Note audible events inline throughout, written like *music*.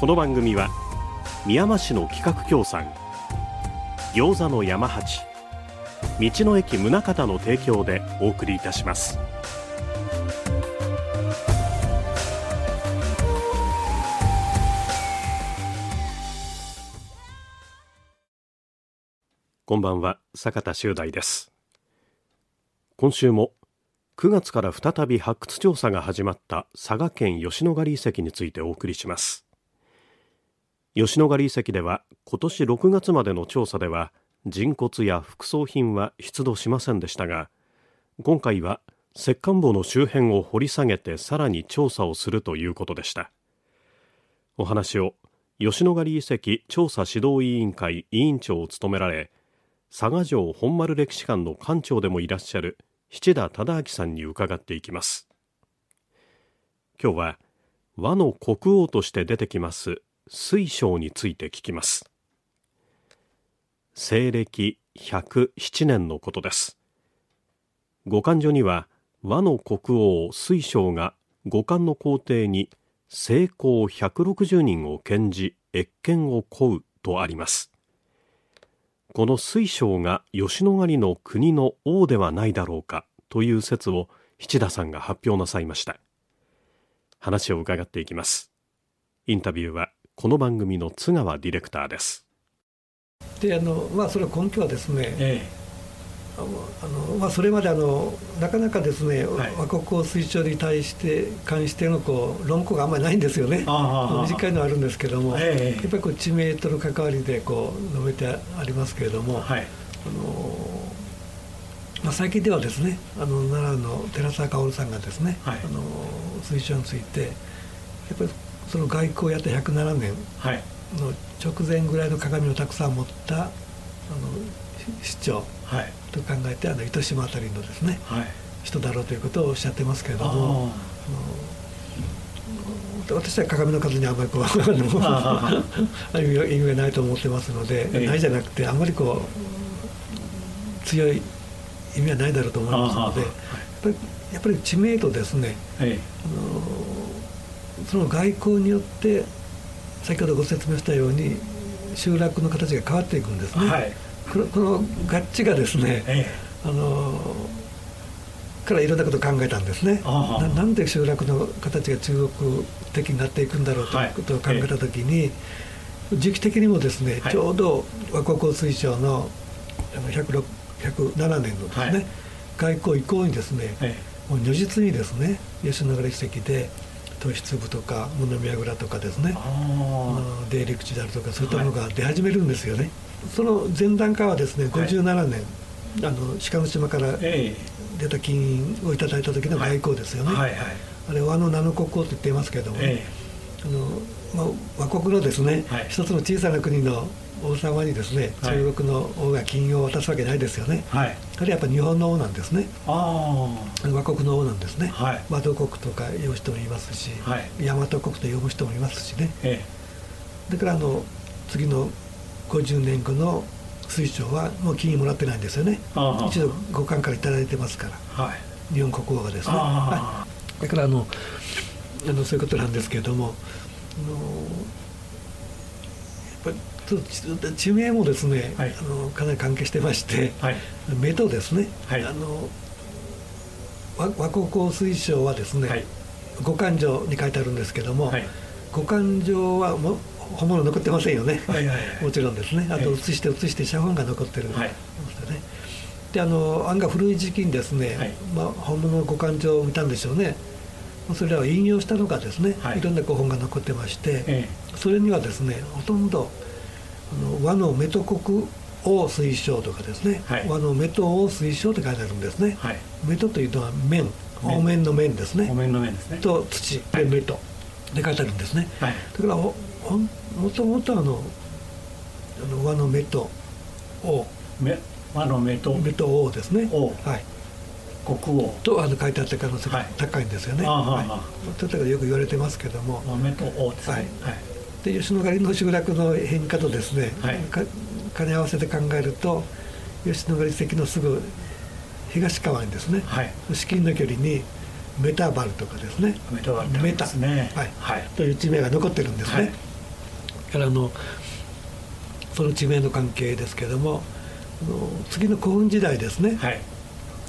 この番組は宮間市の企画協賛餃子の山八道の駅宗像の提供でお送りいたします。こんばんは坂田修大です。今週も9月から再び発掘調査が始まった佐賀県吉野ヶ里遺跡についてお送りします。吉野ヶ里遺跡では今年6月までの調査では人骨や副葬品は出土しませんでしたが今回は石棺墓の周辺を掘り下げてさらに調査をするということでした。お話を吉野ヶ里遺跡調査指導委員会委員長を務められ佐賀城本丸歴史館の館長でもいらっしゃる七田忠明さんに伺っていきます。今日は和の国王として出てきます水晶について聞きます。西暦107年のことです。五感所には和の国王水晶が五感の皇帝に成功160人を献じ謁見を請うとあります。この水晶が吉野ヶ里の国の王ではないだろうかという説を七田さんが発表なさいました。話を伺っていきます。インタビューはこの番組の津川ディレクターです。であのまあそれは根拠はですね、ええ。あのまあ、それまであのなかなかですね、はい、和国王推奨に対して関してのこう論考があんまりないんですよね。短いのはあるんですけども、えやっぱりこう地名との関わりでこう述べてありますけれども、はい、あのまあ、最近ではですねあの奈良の寺澤薫さんがですね、はい、あの推奨についてやっぱりその外交をやって107年の直前ぐらいの鏡をたくさん持ったあの市長と考えてあの糸島辺りのですね、はい、人だろうということをおっしゃってますけれども。私は鏡の数にあんまりこう *laughs* *laughs* 意味がないと思ってますので、ええ、ないじゃなくてあんまりこう強い意味はないだろうと思いますので、やっぱりやっぱり知名度ですね、え、あのその外交によって先ほどご説明したように集落の形が変わっていくんですね。はい。このこの合致がですね、ええ、あのからいろんなことを考えたんですね。ななんで集落の形が中国的になっていくんだろうとい。うことを考えた時に、ええ、時期的にもですね、はい、ちょうど和国交水省のあの107年のですね、はい、外交以降にですね、もう如実にですね吉野ヶ里遺跡で糖質部とか物見櫓とかですね。出入り口であるとかそういったものが出始めるんですよね。その前段階はですね57年、あの鹿の島から出た金をいただいた時の外交ですよね、はいはい。はい、あれ和の名の国王と言っていますけれども、え。あのまあ、和国のですね、はい、一つの小さな国の王様にですね、中国の王が金を渡すわけないですよね、はい、あれやっぱ日本の王なんですね。和国の王なんですね、はい、和道国とか呼ぶ人もいますし、はい、大和国と呼ぶ人もいますしね、ええ、だからあの次の50年後の水晶はもう金もらってないんですよね。一度五冠から頂いてますから、はい、日本国王がですね、はい、だからあのあのそういうことなんですけれどもあのやっぱり地名もですね、はい、あのかなり関係してまして、はい、目とですね、はい、あの和和光香水晶はですね、はい、五感城に書いてあるんですけども、はい、五感城はも本物残ってませんよね、はいはいはい、*laughs* もちろんですね。あと写して写して写本が残ってるんですよね、であの案外古い時期にですね、はい、まあ、本物の五感情を見たんでしょうね。それらを引用したのがですね、はい、いろんな古本が残ってまして、ええ、それにはですねほとんど和のメト国王推奨とかですね、はい、和のメト王推奨って書いてあるんですね、はい、メトというのは面。お面の面ですね。お面の面ですね。と土でメトで書いてあるんですね、はい、だからもともとあのあの和の目と王。和の目と。目と王ですね。はい。国王。とあの書いてあった可能性が高いんですよね、はいはい、とよく言われてますけども。目と王ですね、はいで吉野ヶ里の集落の変化とですね、はい、兼ね合わせて考えると吉野ヶ里遺跡のすぐ東側にですね、はい、至近の距離にメタバルとかですね。メタバルメタ、ね、はい。はい、という地名が残ってるんですね、はい、からあのその地名の関係ですけれども次の古墳時代ですね、はい、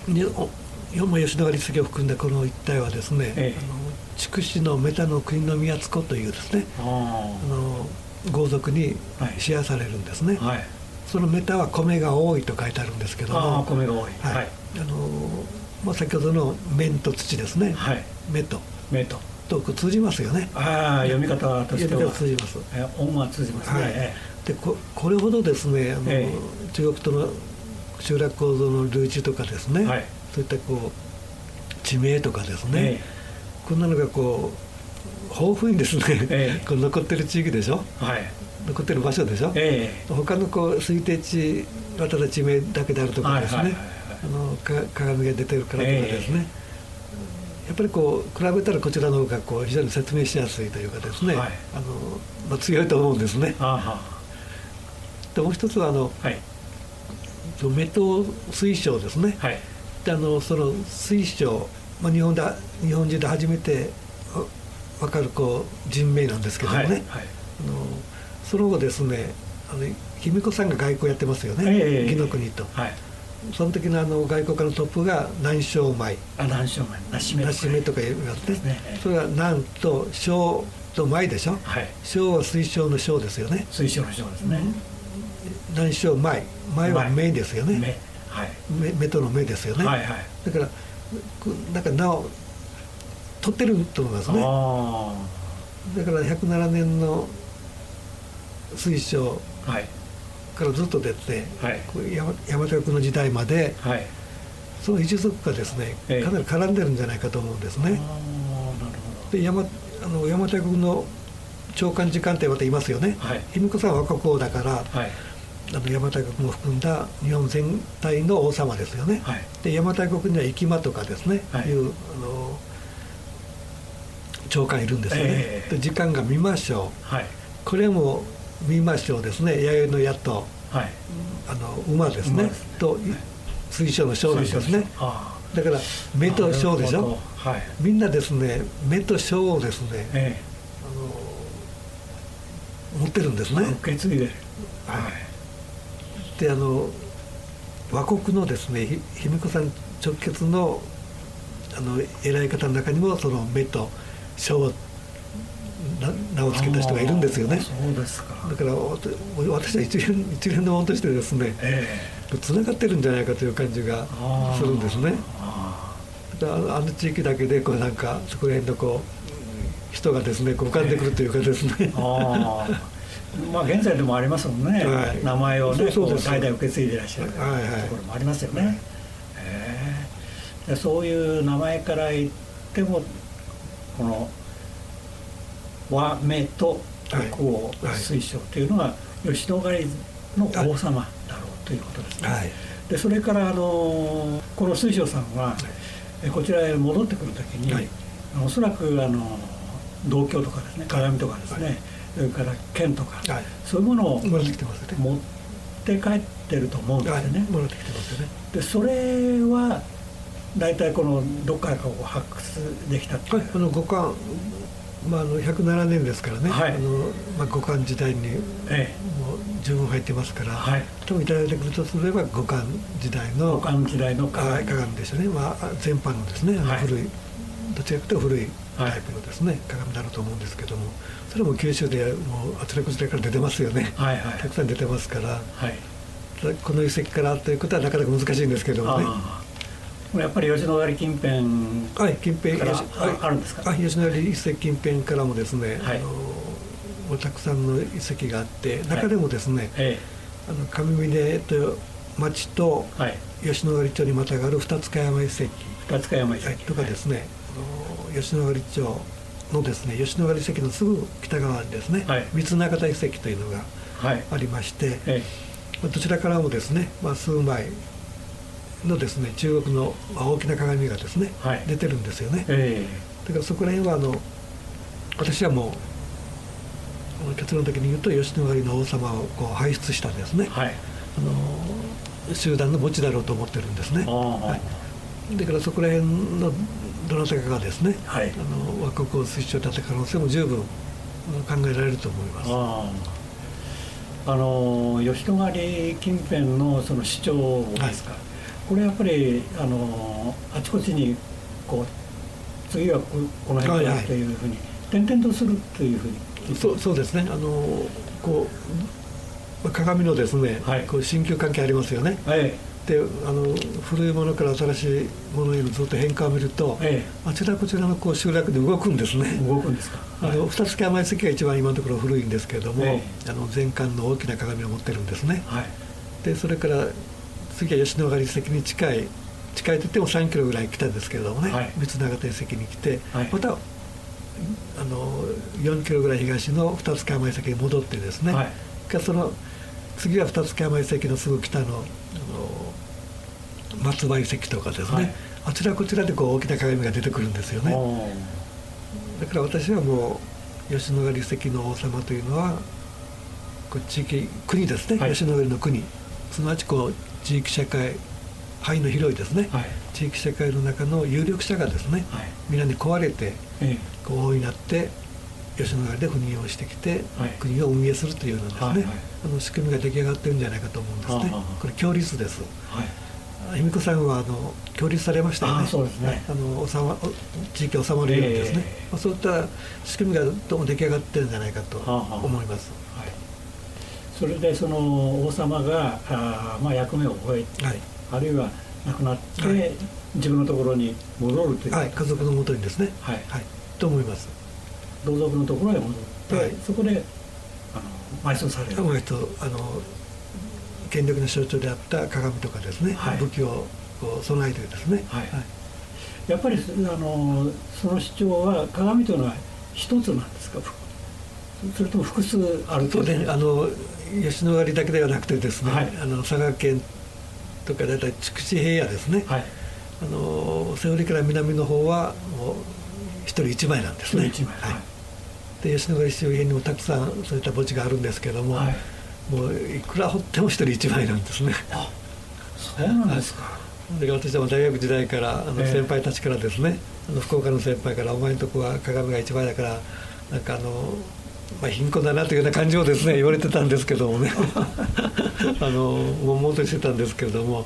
に吉野ヶ里遺跡を含んだこの一帯はですね、ええ、あの筑紫のメタの国の宮津子というですねあの豪族にシェアされるんですね、はい、そのメタは米が多いと書いてあるんですけども米が多い、はい、あのまあ、先ほどの面と土ですね、はい、目と。目と。と通じますよね。ああ読み方としては。通じます。え音は通じますね、はい、でここれほどですねあの、ええ、中国との集落構造の類似とかですね、はい、そういったこう地名とかですね、えこんなのがこう豊富にですね、えこう残ってる地域でしょ、はい、残ってる場所でしょ、え他のこう推定地型の地名だけであるとかですね、あの鏡が出てるからとかですね、やっぱりこう比べたらこちらの方がこう非常に説明しやすいというかですね、はい、あのまあ、強いと思うんですね。でもう一つはあの、はい、メト水晶ですね、はい、であのその水晶、まあ、日本で日本人で初めて分かるこう人名なんですけどもね、はいはい、あのその後ですねあの卑弥呼さんが外交やってますよね、えー、義の国と。はい。その時のあの外交家のトップが南小米。あ南小米。梨目梨目とか言いますね、それは南と小と米でしょ、はい、小は水晶の小ですよね。水晶の小ですね、南小米。米は目ですよね。はい、目目との目ですよね、はいはい、だからなんかなお取ってると思いますね。だから107年の水晶、はい。からずっと出て、はい、山手国の時代まで、はい、その一族がですねかなり絡んでるんじゃないかと思うんですね。で山あの山手国の長官時間ってまた言いますよね。卑弥呼さんは国王だから、はい、あの邪馬台国も含んだ日本全体の王様ですよね。はい、で邪馬台国には生間とかですね、はい、いうあの長官いるんですよね。えー、で時間が見ましょう。はい、これも見ましょうですね。弥生の矢と、はい、あの馬ですね。と水晶の章なんですね。だから目と章でしょ、はい、みんなですね目と章をですね、ええ、あの持ってるんですね。受け継いではいであの和国のですね卑弥呼さん直結のあの偉い方の中にもその目と章名を付けた人がいるんですよね。そうですか。だから私は一連一連のものとしてですね、えー、つながってるんじゃないかという感じがするんですね。あの地域だけでこうなんかそこら辺のこう人がですねこう浮かんでくるというかですね、えーまあ現在でもありますもんね、はい、名前をねそう代々受け継いでいらっしゃるところもありますよね、はい。はい、えー、そういう名前から言ってもこの和目と国王水晶というのが吉野ヶ里の王様だろうということですね。はい、でそれからあのこの水晶さんは、こちらへ戻ってくる時に、はい、おそらくあの銅鏡とかですね鏡とかですね、はい、それから剣とか、はい、そういうものを持って帰ってると思うんですよね。戻ってきてますよね。でそれは大体このどっからかを発掘できたはい、あの五感。まあ、あの107年ですからね、はい、あのまあ、五冠時代にもう十分入ってますから、はい、多分いただいてくるとすれば五冠時代の五冠時代の鏡鏡でしょうね、まあ、全般のですね。あの古い、はい、どちらかというと古いタイプのですね、鏡になると思うんですけどもそれも九州でもうあちらこちらから出てますよね、はいはい、たくさん出てますから、この遺跡からということはなかなか難しいんですけどもね。やっぱり吉野ヶ里近辺はい近辺あるんですか、吉野ヶ里遺跡近辺からもですね、はい、あのたくさんの遺跡があって中でもですね、はい、あの上峰と町と吉野ヶ里町にまたがる二塚山遺跡二塚山遺跡。とかですね、はい、吉野ヶ里町のですね吉野ヶ里遺跡のすぐ北側にですね、はい、三中田遺跡というのがありまして、はいどちらからもですね、まあ、数枚のですね中国の大きな鏡がですね、はい、出てるんですよね、えー、だからそこら辺はあの私はもう結論的に言うと吉野ヶ里の王様をこう輩出したんですね、はい、あの集団の墓地だろうと思ってるんですね、はい、だからそこら辺のどなたかがですね、はい、あの倭国を推奨だった可能性も十分考えられると思います。あの吉野ヶ里近辺のその市長ですか、はい、これやっぱりあのあちこちにこう次はこの辺だというふうに、転々とするというふうに。そうそうですね。あのこう鏡のですね、はい、こう新旧関係ありますよね、はい、であの古いものから新しいものへのずっと変化を見ると、ええ、あちらこちらのこう集落で動くんですね。動くんですか、はい、あの二月甘い関が一番今のところ古いんですけれども、え、あの全館の大きな鏡を持ってるんですね、はい、でそれから次は吉野ヶ里遺跡に近い近いといっても3キロぐらい来たんですけれどもね、はい、三永田遺跡に来て、はい、またあの4キロぐらい東の二月甘い関に戻ってですね、はい、その次は二月甘い関のすぐ北の松葉遺跡とかですね、はい、あちらこちらでこう大きな鏡が出てくるんですよね。だから私はもう吉野ヶ里遺跡の王様というのはこう地域国ですね、はい、吉野ヶ里の国。すなわちこう地域社会範囲の広いですね、はい、地域社会の中の有力者がですね、はい、皆に壊れて、こう大いなって吉野ヶ里で赴任をしてきて、国を運営するというようなですね、はいはい、あの仕組みが出来上がってるんじゃないかと思うんですね。これ共立です。恵美子さんはあの協力されましたよね。そうですね。あの収ま地域収まるようにですね。えー、まあそういった仕組みがどうも出来上がってるんじゃないかと思います。はあはあ、はい。それでその王様があまあ役目を終え、はい、あるいは亡くなって、はい、自分のところに戻るという。はい、家族のもとにですね。はい。はい。と思います。同族のところへ戻って、はい、そこであの埋葬される。埋葬あの権力の象徴であった鏡とかですね、はい、武器を備えてですね、はい、はい、やっぱりあのその主張は鏡というのは一つなんですか？それとも複数あるとね。あの吉野ヶ里だけではなくてですね、はい、あの佐賀県とか大体筑紫平野ですね、はい、あの瀬織から南の方はもう一人一枚なんですね。一枚、はい、で吉野ヶ里周辺にもたくさんそういった墓地があるんですけども、はいもういくら掘っても一人一枚なんですね。あそうなんですか。で私は大学時代からあの先輩たちからですね、えー、あの福岡の先輩から「お前のとこは鏡が一枚だからなんかあの、まあ、貧困だな」というような感じをですね *laughs* 言われてたんですけどもね。*laughs* *laughs* あの悶々としてたんですけれども。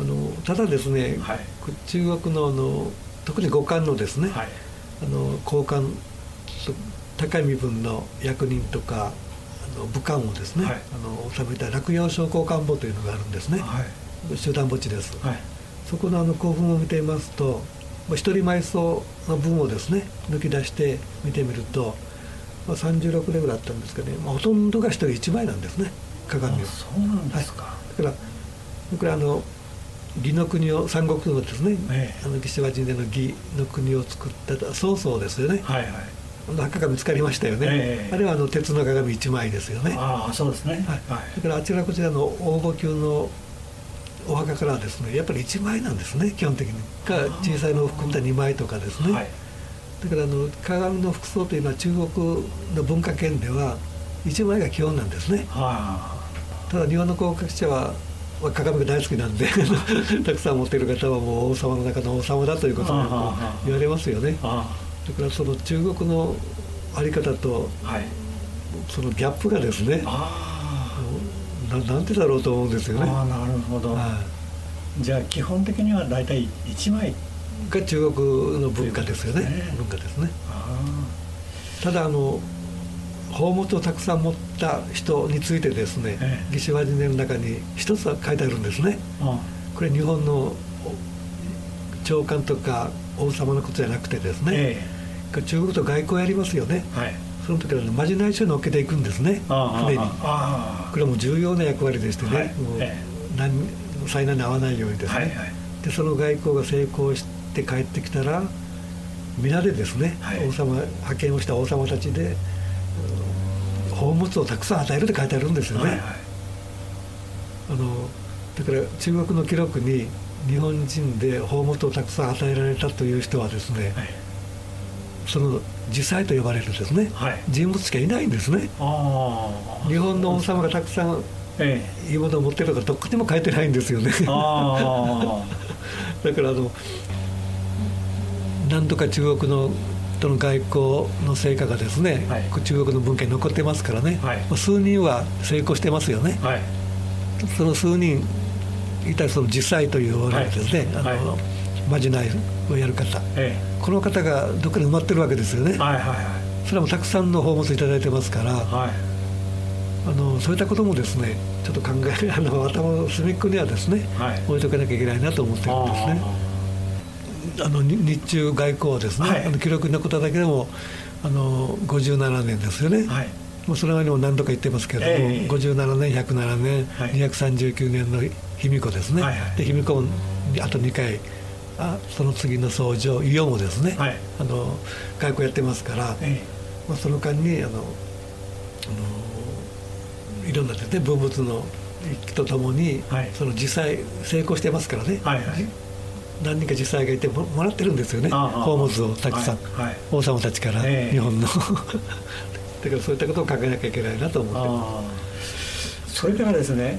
あのただですね、はい、中国のあの特に五官のですね、はい、あの高官高い身分の役人とかの武漢をですね、はい、あの収めた落葉商工官墓というのがあるんですね、はい、集団墓地です、はい、そこのあの古墳を見ていますと一人埋葬の分をですね抜き出して見てみると、まあ、36年ぐらいあったんですけどね、まあ、ほとんどが一人一枚なんですね鏡は。そうなんですか、だから僕らあの義の国を三国のですね、ええ、あの義士和人での義の国を作った曹操ですよね、はいはい、墓が見つかりましたよね、えー、あれはあの鉄の鏡1枚ですよね。ああそうですね、はい、だからあちらこちらの応募級のお墓からはですねやっぱり1枚なんですね基本的に。か小さいのを含んだ2枚とかですね、はい、だからあの鏡の服装というのは中国の文化圏では1枚が基本なんですね、ただ日本の高学者は鏡が大好きなんで *laughs* たくさん持っている方はもう王様の中の王様だということを言われますよね。だからその中国のあり方と、はい、そのギャップがですねななんてだろうと思うんですよね。あなるほど、はい、じゃあ基本的には大体1枚が中国の文化ですよね、ね、文化ですね。ただあの宝物をたくさん持った人についてですね、ええ、義手和人の中に一つは書いてあるんですね。これ日本の長官とか王様のことじゃなくてですね、ええ、中国と外交やりますよね、はい、その時はまじない所に乗っけていくんですね。船に。これはもう重要な役割でしてね、はい、もう何災難に遭わないようにですね、はいはい、でその外交が成功して帰ってきたら皆でですね、はい、王様派遣をした王様たちで宝物をたくさん与えるって書いてあるんですよね、はいはい、あのだから中国の記録に日本人で宝物をたくさん与えられたという人はですね、はい、その実際と呼ばれるですね、はい、人物しかいないんですね。日本の王様がたくさんいいものを持ってるとかどこにも書いてないんですよね。*laughs* だからあの何とか中国のとの外交の成果がですね、はい、中国の文献に残ってますからね、はい、数人は成功してますよね、はい、その数人いたその実際というわけですね、あのまじないをやる方、ええ、この方がどっかに埋まってるわけですよね、はいはいはい、それはもたくさんの宝物いただいてますから、はい、あのそういったこともですねちょっと考えあの頭の隅っこにはですね、はい、置いとかなきゃいけないなと思ってるんですね。あの日中外交ですね、はい、あの記録に残っただけでもあの57年ですよね、はい、もうそれまでも何度か言ってますけども、えー、57年107年、はい、239年の卑弥呼ですね、はいはい、で卑弥呼あと2回あその次の僧正伊予もですね、はい、あの外交やってますから、えー、まあ、その間にあのあのいろんなですね文物の一気とともに、はい、その実際成功してますからね、はいはい、何人か実際がいてもらってるんですよね。宝物をたくさん、はい。はい、王様たちから、えー、日本の。*laughs* だからそういったことを考えなきゃいけないなと思ってます。それからですね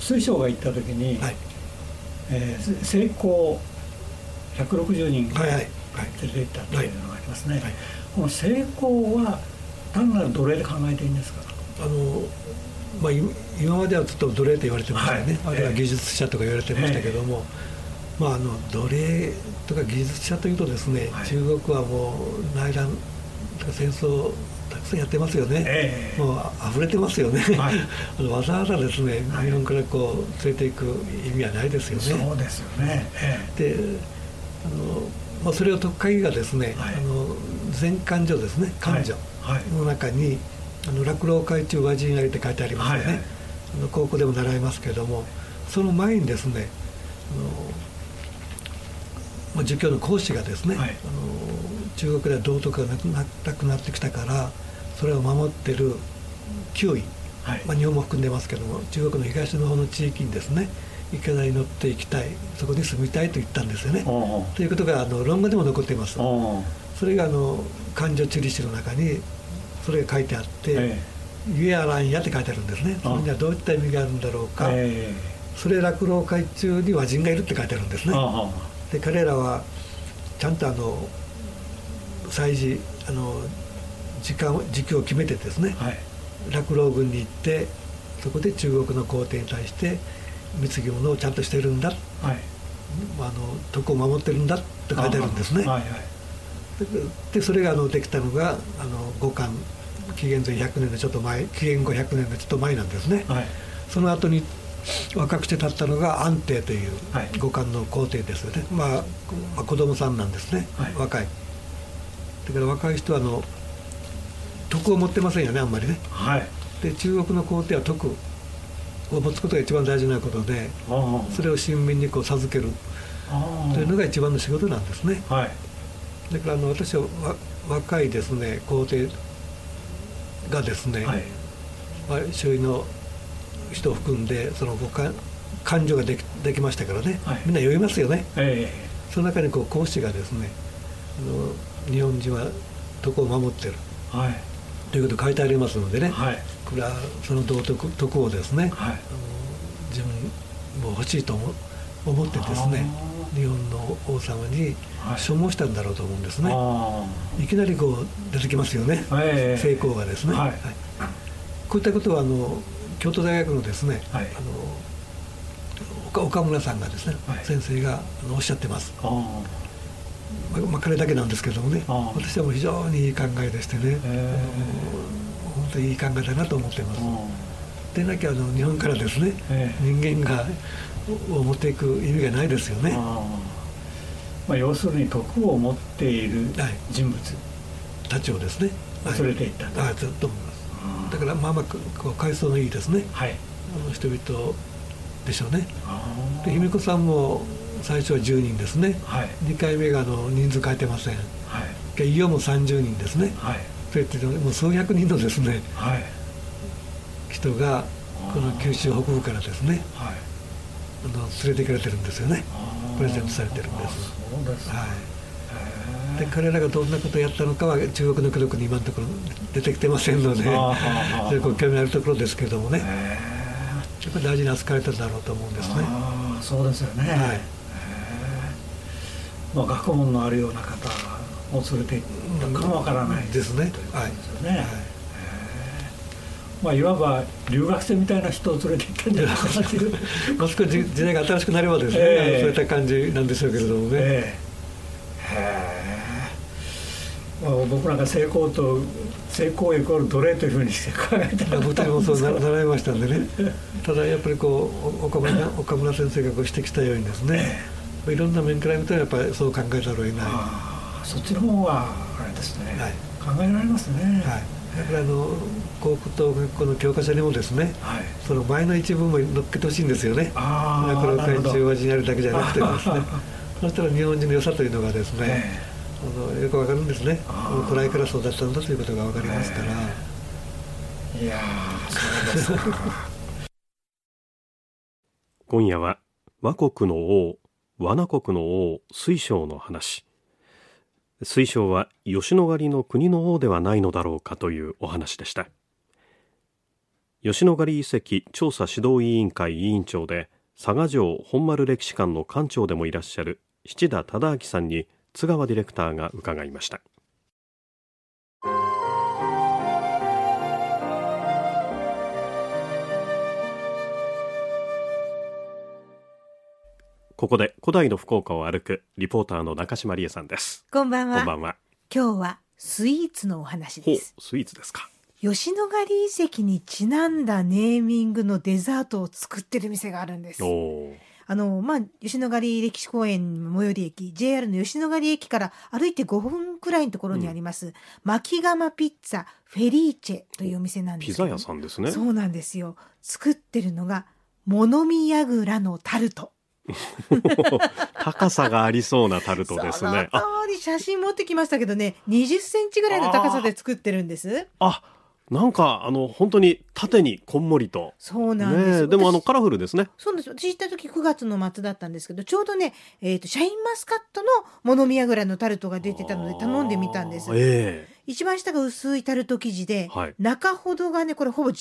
水晶が行った時に、はい。えー、成功160人連れて行ったっていうのがありますね、はい。はい、この成功は単なる奴隷で考えていいんですか？あのまあ、今まではずっと奴隷と言われてましたよね、はい、あるいは技術者とか言われてましたけども、えーまあ、あの奴隷とか技術者というとですね、はい、中国はもう内乱とか戦争たくさんやってますよね、えー、もう溢れてますよね、はい、*laughs* あのわざわざですね、はい、日本からこう連れていく意味はないですよね。そうですよね、えー、であのまあ、それを特会議がですね、あの全勘定ですね勘定の中に、あの落老会中和人ありって書いてありますよね、あの高校でも習いますけれどもその前にですねあのまあ、儒教の講師がですね、はい、あの中国では道徳がなくななくなってきたからそれを守ってる9位、はい、まあ、日本も含んでますけども中国の東の方の地域にですね池田に乗っていきたいそこに住みたいと言ったんですよね。ということがあの論文でも残っています。それがあの漢字地理史の中にそれが書いてあって「ゆやらんや」って書いてあるんですね。それにはどういった意味があるんだろうか。それ落老会中に和人がいるって書いてあるんですね。で彼らはちゃんとあの祭事あの時間時期を決めてですね、はい、落老軍に行ってそこで中国の皇帝に対して貢ぎ物をちゃんとしてるんだ、はい、あの徳を守ってるんだって書いてあるんですね。はいはい、でそれがあのできたのがあの五冠紀元前100年のちょっと前紀元後100年のちょっと前なんですね。はい、その後に若くして立ったのが安定という五冠の皇帝ですよね、まあ、まあ子供さんなんですね、はい、若い。だから若い人はあの徳を持ってませんよねあんまりね、はい、で中国の皇帝は徳を持つことが一番大事なことでそれを親民にこう授ける。というのが一番の仕事なんですね、はい、だからあの私は若いですね皇帝がですね、はい。まあ、周囲の人を含んでその感情ができできましたからね、はい、みんな酔いますよね、えー、その中にこう講師がですねあの日本人は徳を守ってる、はい、ということ書いてありますのでね、はい、これはその道徳徳をですね、はい、あの自分も欲しいと思思ってですね日本の王様に所望したんだろうと思うんですね、い、きなりこう出てきますよね、えー、成功がですね、はい、こういったことはあの京都大学のですね、はい、あの岡村さんがですね、はい、先生がおっしゃってます。まあ、まあ、彼だけなんですけどもね私はもう非常にいい考えでしてね本当にいい考えだなと思っています。でなきゃあの日本からですね人間がを持っていく意味がないですよね。まあ、要するに徳を持っている人物、たちをですね。連れていったと、はい、と思います。だからまあまあこう階層のいいですね、はい、あの人々でしょうね。で卑弥呼さんも最初は10人ですね、はい、2回目があの人数変えてません、はい、医療も30人ですね、はい、そうやってもう数百人のですね、はい、人がこの九州北部からですね、はい、あの連れて行かれてるんですよね。プレゼントされてるんです。そうです、はい。で彼らがどんなことをやったのかは中国の記録に今のところ出てきてませんのでそれ興味あるところですけれどもね。やっぱり大事に扱われたんだろうと思うんですね。そうですよね、はいまあ、学問のあるような方を連れて行ったかもわからない、ですね。はい。ね。まあ、いわば留学生みたいな人を連れて行ったんじゃないかなという。*laughs* もう少し時代が新しくなればですね、えー、そういった感じなんでしょうけれどもね。えー、まあ、僕なんか成功と成功イコール奴隷というふうにして考えたら僕もそう習いましたんでね。ただやっぱりこう岡村岡村先生がご指摘したようにですね、いろんな面から見るとやっぱりそう考えざるを得ない。そっちの方はあれですね、はい、考えられますね、はい。やっぱりあの高校と学校の教科書にもですね、はい、その前の一部も載っけてほしいんですよね。あこれを海中和人やるだけじゃなくてですね。*laughs* そしたら日本人の良さというのがですね、あのよくわかるんですね。古来からそうだったんだということがわかりますから。いやそうです *laughs* *laughs* 今夜は倭国の王罠国の王水晶の話。水晶は吉野ヶ里の国の王ではないのだろうかというお話でした。吉野ヶ里遺跡調査指導委員会委員長で佐賀城本丸歴史館の館長でもいらっしゃる七田忠明さんに津川ディレクターが伺いました。ここで古代の福岡を歩くリポーターの中島理恵さんです。こんばんは。こんばんは。今日はスイーツのお話です。スイーツですか。吉野ヶ里遺跡にちなんだネーミングのデザートを作ってる店があるんです。あの、まあ、吉野ヶ里歴史公園最寄り駅、JR の吉野ヶ里駅から歩いて5分くらいのところにあります、うん、巻窯ピッツァフェリーチェというお店なんですピザ屋さんですね。そうなんですよ。作ってるのが、物見櫓のタルト。*laughs* 高さがありそうなタルトですね。その通り写真持ってきましたけどね、20センチぐらいの高さで作ってるんです。あ、なんかあの本当に縦にこんもりと。そうなんです。ね、でもあのカラフルですね。そうです。私行った時9月の末だったんですけど、ちょうどね、えっ、ー、とシャインマスカットのモノミヤグラのタルトが出てたので頼んでみたんです。えー、一番下が薄いタルト生地で、はい、中ほどがねこれほぼ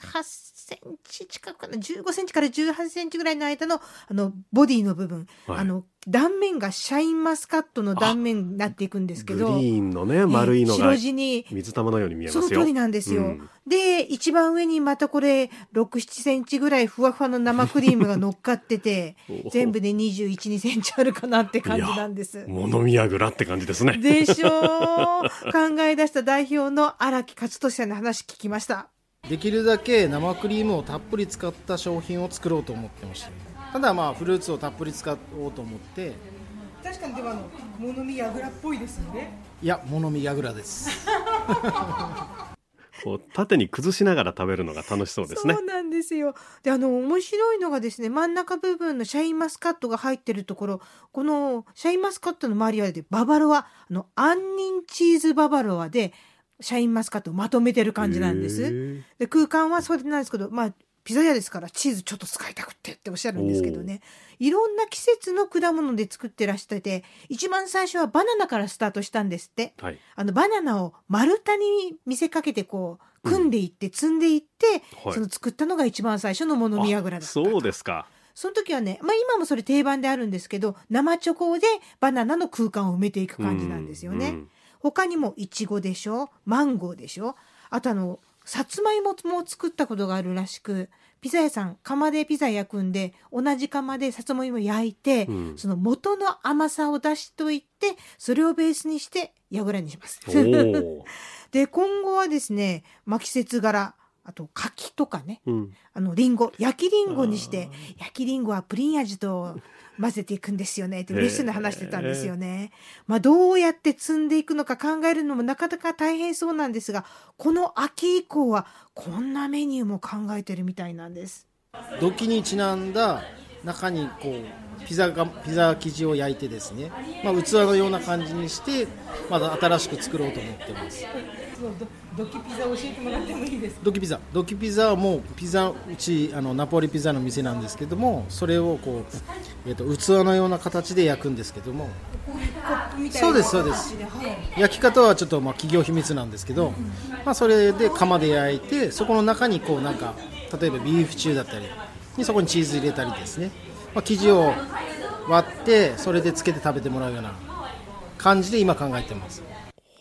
18センチ近くかな？15センチから18センチぐらいの間のあのボディの部分、はい、あの断面がシャインマスカットの断面になっていくんですけどグリーンのね丸いのが白地に水玉のように見えますよ。その通りなんですよ、うん、で一番上にまたこれ67センチぐらいふわふわの生クリームが乗っかってて *laughs* 全部で212センチあるかなって感じなんです。物見やぐらって感じですね。でしょう。*laughs* 考え出した代表の荒木勝利さんの話聞きましたできるだけ生クリームをたっぷり使った商品を作ろうと思ってました。ただまあフルーツをたっぷり使おうと思って。確かにでもあの物見やぐらっぽいですよね。いや物見やぐらです。*laughs* こう縦に崩しながら食べるのが楽しそうですね。そうなんですよ。で、あの面白いのがですね、真ん中部分のシャインマスカットが入ってるところ、このシャインマスカットの周りはでババロア、あの杏仁チーズババロアでシャインマスカットをまとめてる感じなんです。で空間はそれなんですけど、まあピザ屋ですからチーズちょっと使いたくってっておっしゃるんですけどね。いろんな季節の果物で作ってらしてて一番最初はバナナからスタートしたんですって、はい、あのバナナを丸太に見せかけてこう組んでいって、積んでいって、はい、その作ったのが一番最初のモノミヤグラだったそうですか。その時はね、まあ、今もそれ定番であるんですけど生チョコでバナナの空間を埋めていく感じなんですよね。うんうん他にもいちごでしょ？マンゴーでしょ？あとあのさつまいもも作ったことがあるらしくピザ屋さん釜でピザ焼くんで同じ釜でさつまいも焼いて、うん、その元の甘さを出しといてそれをベースにしてやぐらにします。*laughs* で今後はですね、まあ、季節柄あと柿とかね、うん、あのリンゴ焼きリンゴにして焼きリンゴはプリン味と混ぜていくんですよね。って嬉しそうに話してたんですよね。まあどうやって積んでいくのか考えるのもなかなか大変そうなんですがこの秋以降はこんなメニューも考えてるみたいなんです。土器にちなんだ中にこうピザがピザ生地を焼いてですね、まあ、器のような感じにしてまだ新しく作ろうと思ってますドキピザ教えてもらってもいいですか？ドキピザ。ドキピザはもうピザうちあのナポリピザの店なんですけどもそれをこう、えーと、器のような形で焼くんですけども。そうですそうです、焼き方はちょっとまあ企業秘密なんですけど、まあ、それで窯で焼いてそこの中にこうなんか例えばビーフシチューだったりにそこにチーズ入れたりですね、まあ、生地を割ってそれでつけて食べてもらうような感じで今考えてます。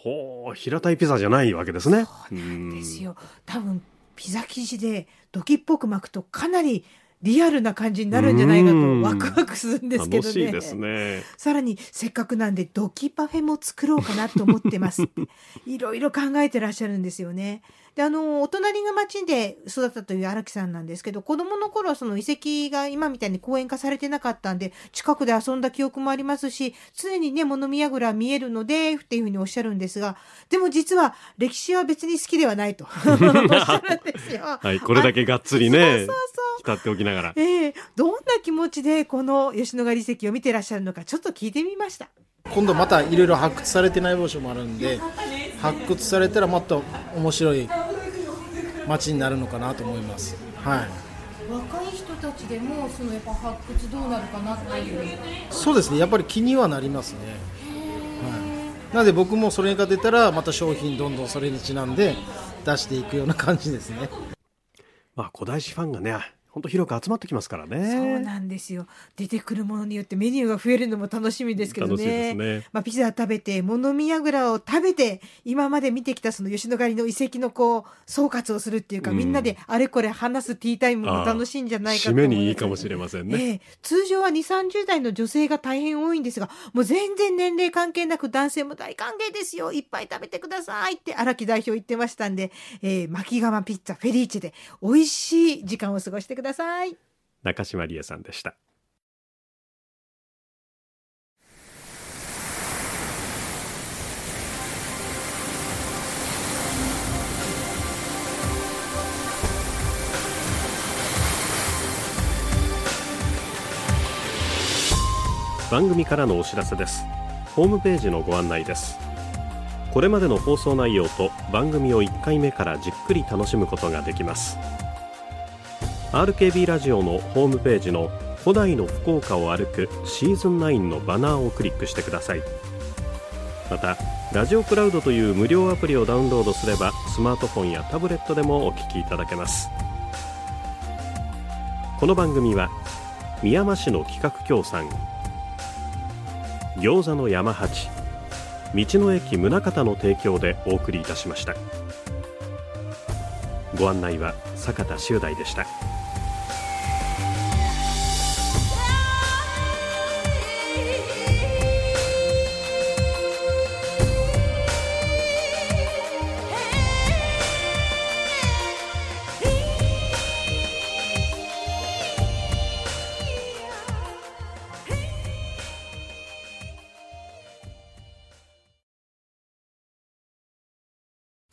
ほう平たいピザじゃないわけですねそうなんですよ多分ピザ生地でドキっぽく巻くとかなりリアルな感じになるんじゃないかとワクワクするんですけどね。ねさらにせっかくなんでドキパフェも作ろうかなと思ってます。*laughs* いろいろ考えてらっしゃるんですよね。であのお隣の町で育ったという荒木さんなんですけど子供の頃はその遺跡が今みたいに公園化されてなかったんで近くで遊んだ記憶もありますし常にね物見櫓見えるのでっていうふうにおっしゃるんですがでも実は歴史は別に好きではないと *laughs* おっしゃるんですよ。はい、これだけがっつりね。そうそうそう浸っておきながら。ええー、どんな気持ちでこの吉野ヶ里遺跡を見てらっしゃるのかちょっと聞いてみました。今度またいろいろ発掘されてない場所もあるんで発掘されたらもっと面白い街になるのかなと思います。はい。若い人たちでもそのやっぱ発掘どうなるかなっていう。そうですね。やっぱり気にはなりますね、はい、なので僕もそれが出たらまた商品どんどんそれにちなんで出していくような感じですね。まあ古代史ファンがね本当広く集まってきますからね。そうなんですよ。出てくるものによってメニューが増えるのも楽しみですけどね。ねまあピザ食べて物見櫓を食べて今まで見てきたその吉野ヶ里の遺跡のこう総括をするっていうか、うん、みんなであれこれ話すティータイムも楽しいんじゃないかと。締めにいいかもしれませんね。えー、通常は2、30代の女性が大変多いんですが、もう全然年齢関係なく男性も大歓迎ですよ。いっぱい食べてくださいって荒木代表言ってましたんで、えー、巻き釜ピッツァフェリーチェで美味しい時間を過ごしてください。ださい。中島理恵さんでした。番組からのお知らせです。ホームページのご案内です。これまでの放送内容と番組を1回目からじっくり楽しむことができます。RKB ラジオのホームページの古代の福岡を歩くシーズン9のバナーをクリックしてください。またラジオクラウドという無料アプリをダウンロードすればスマートフォンやタブレットでもお聞きいただけます。この番組は宮山市の企画協賛餃子の山八道の駅宗像の提供でお送りいたしました。ご案内は坂田修大でした。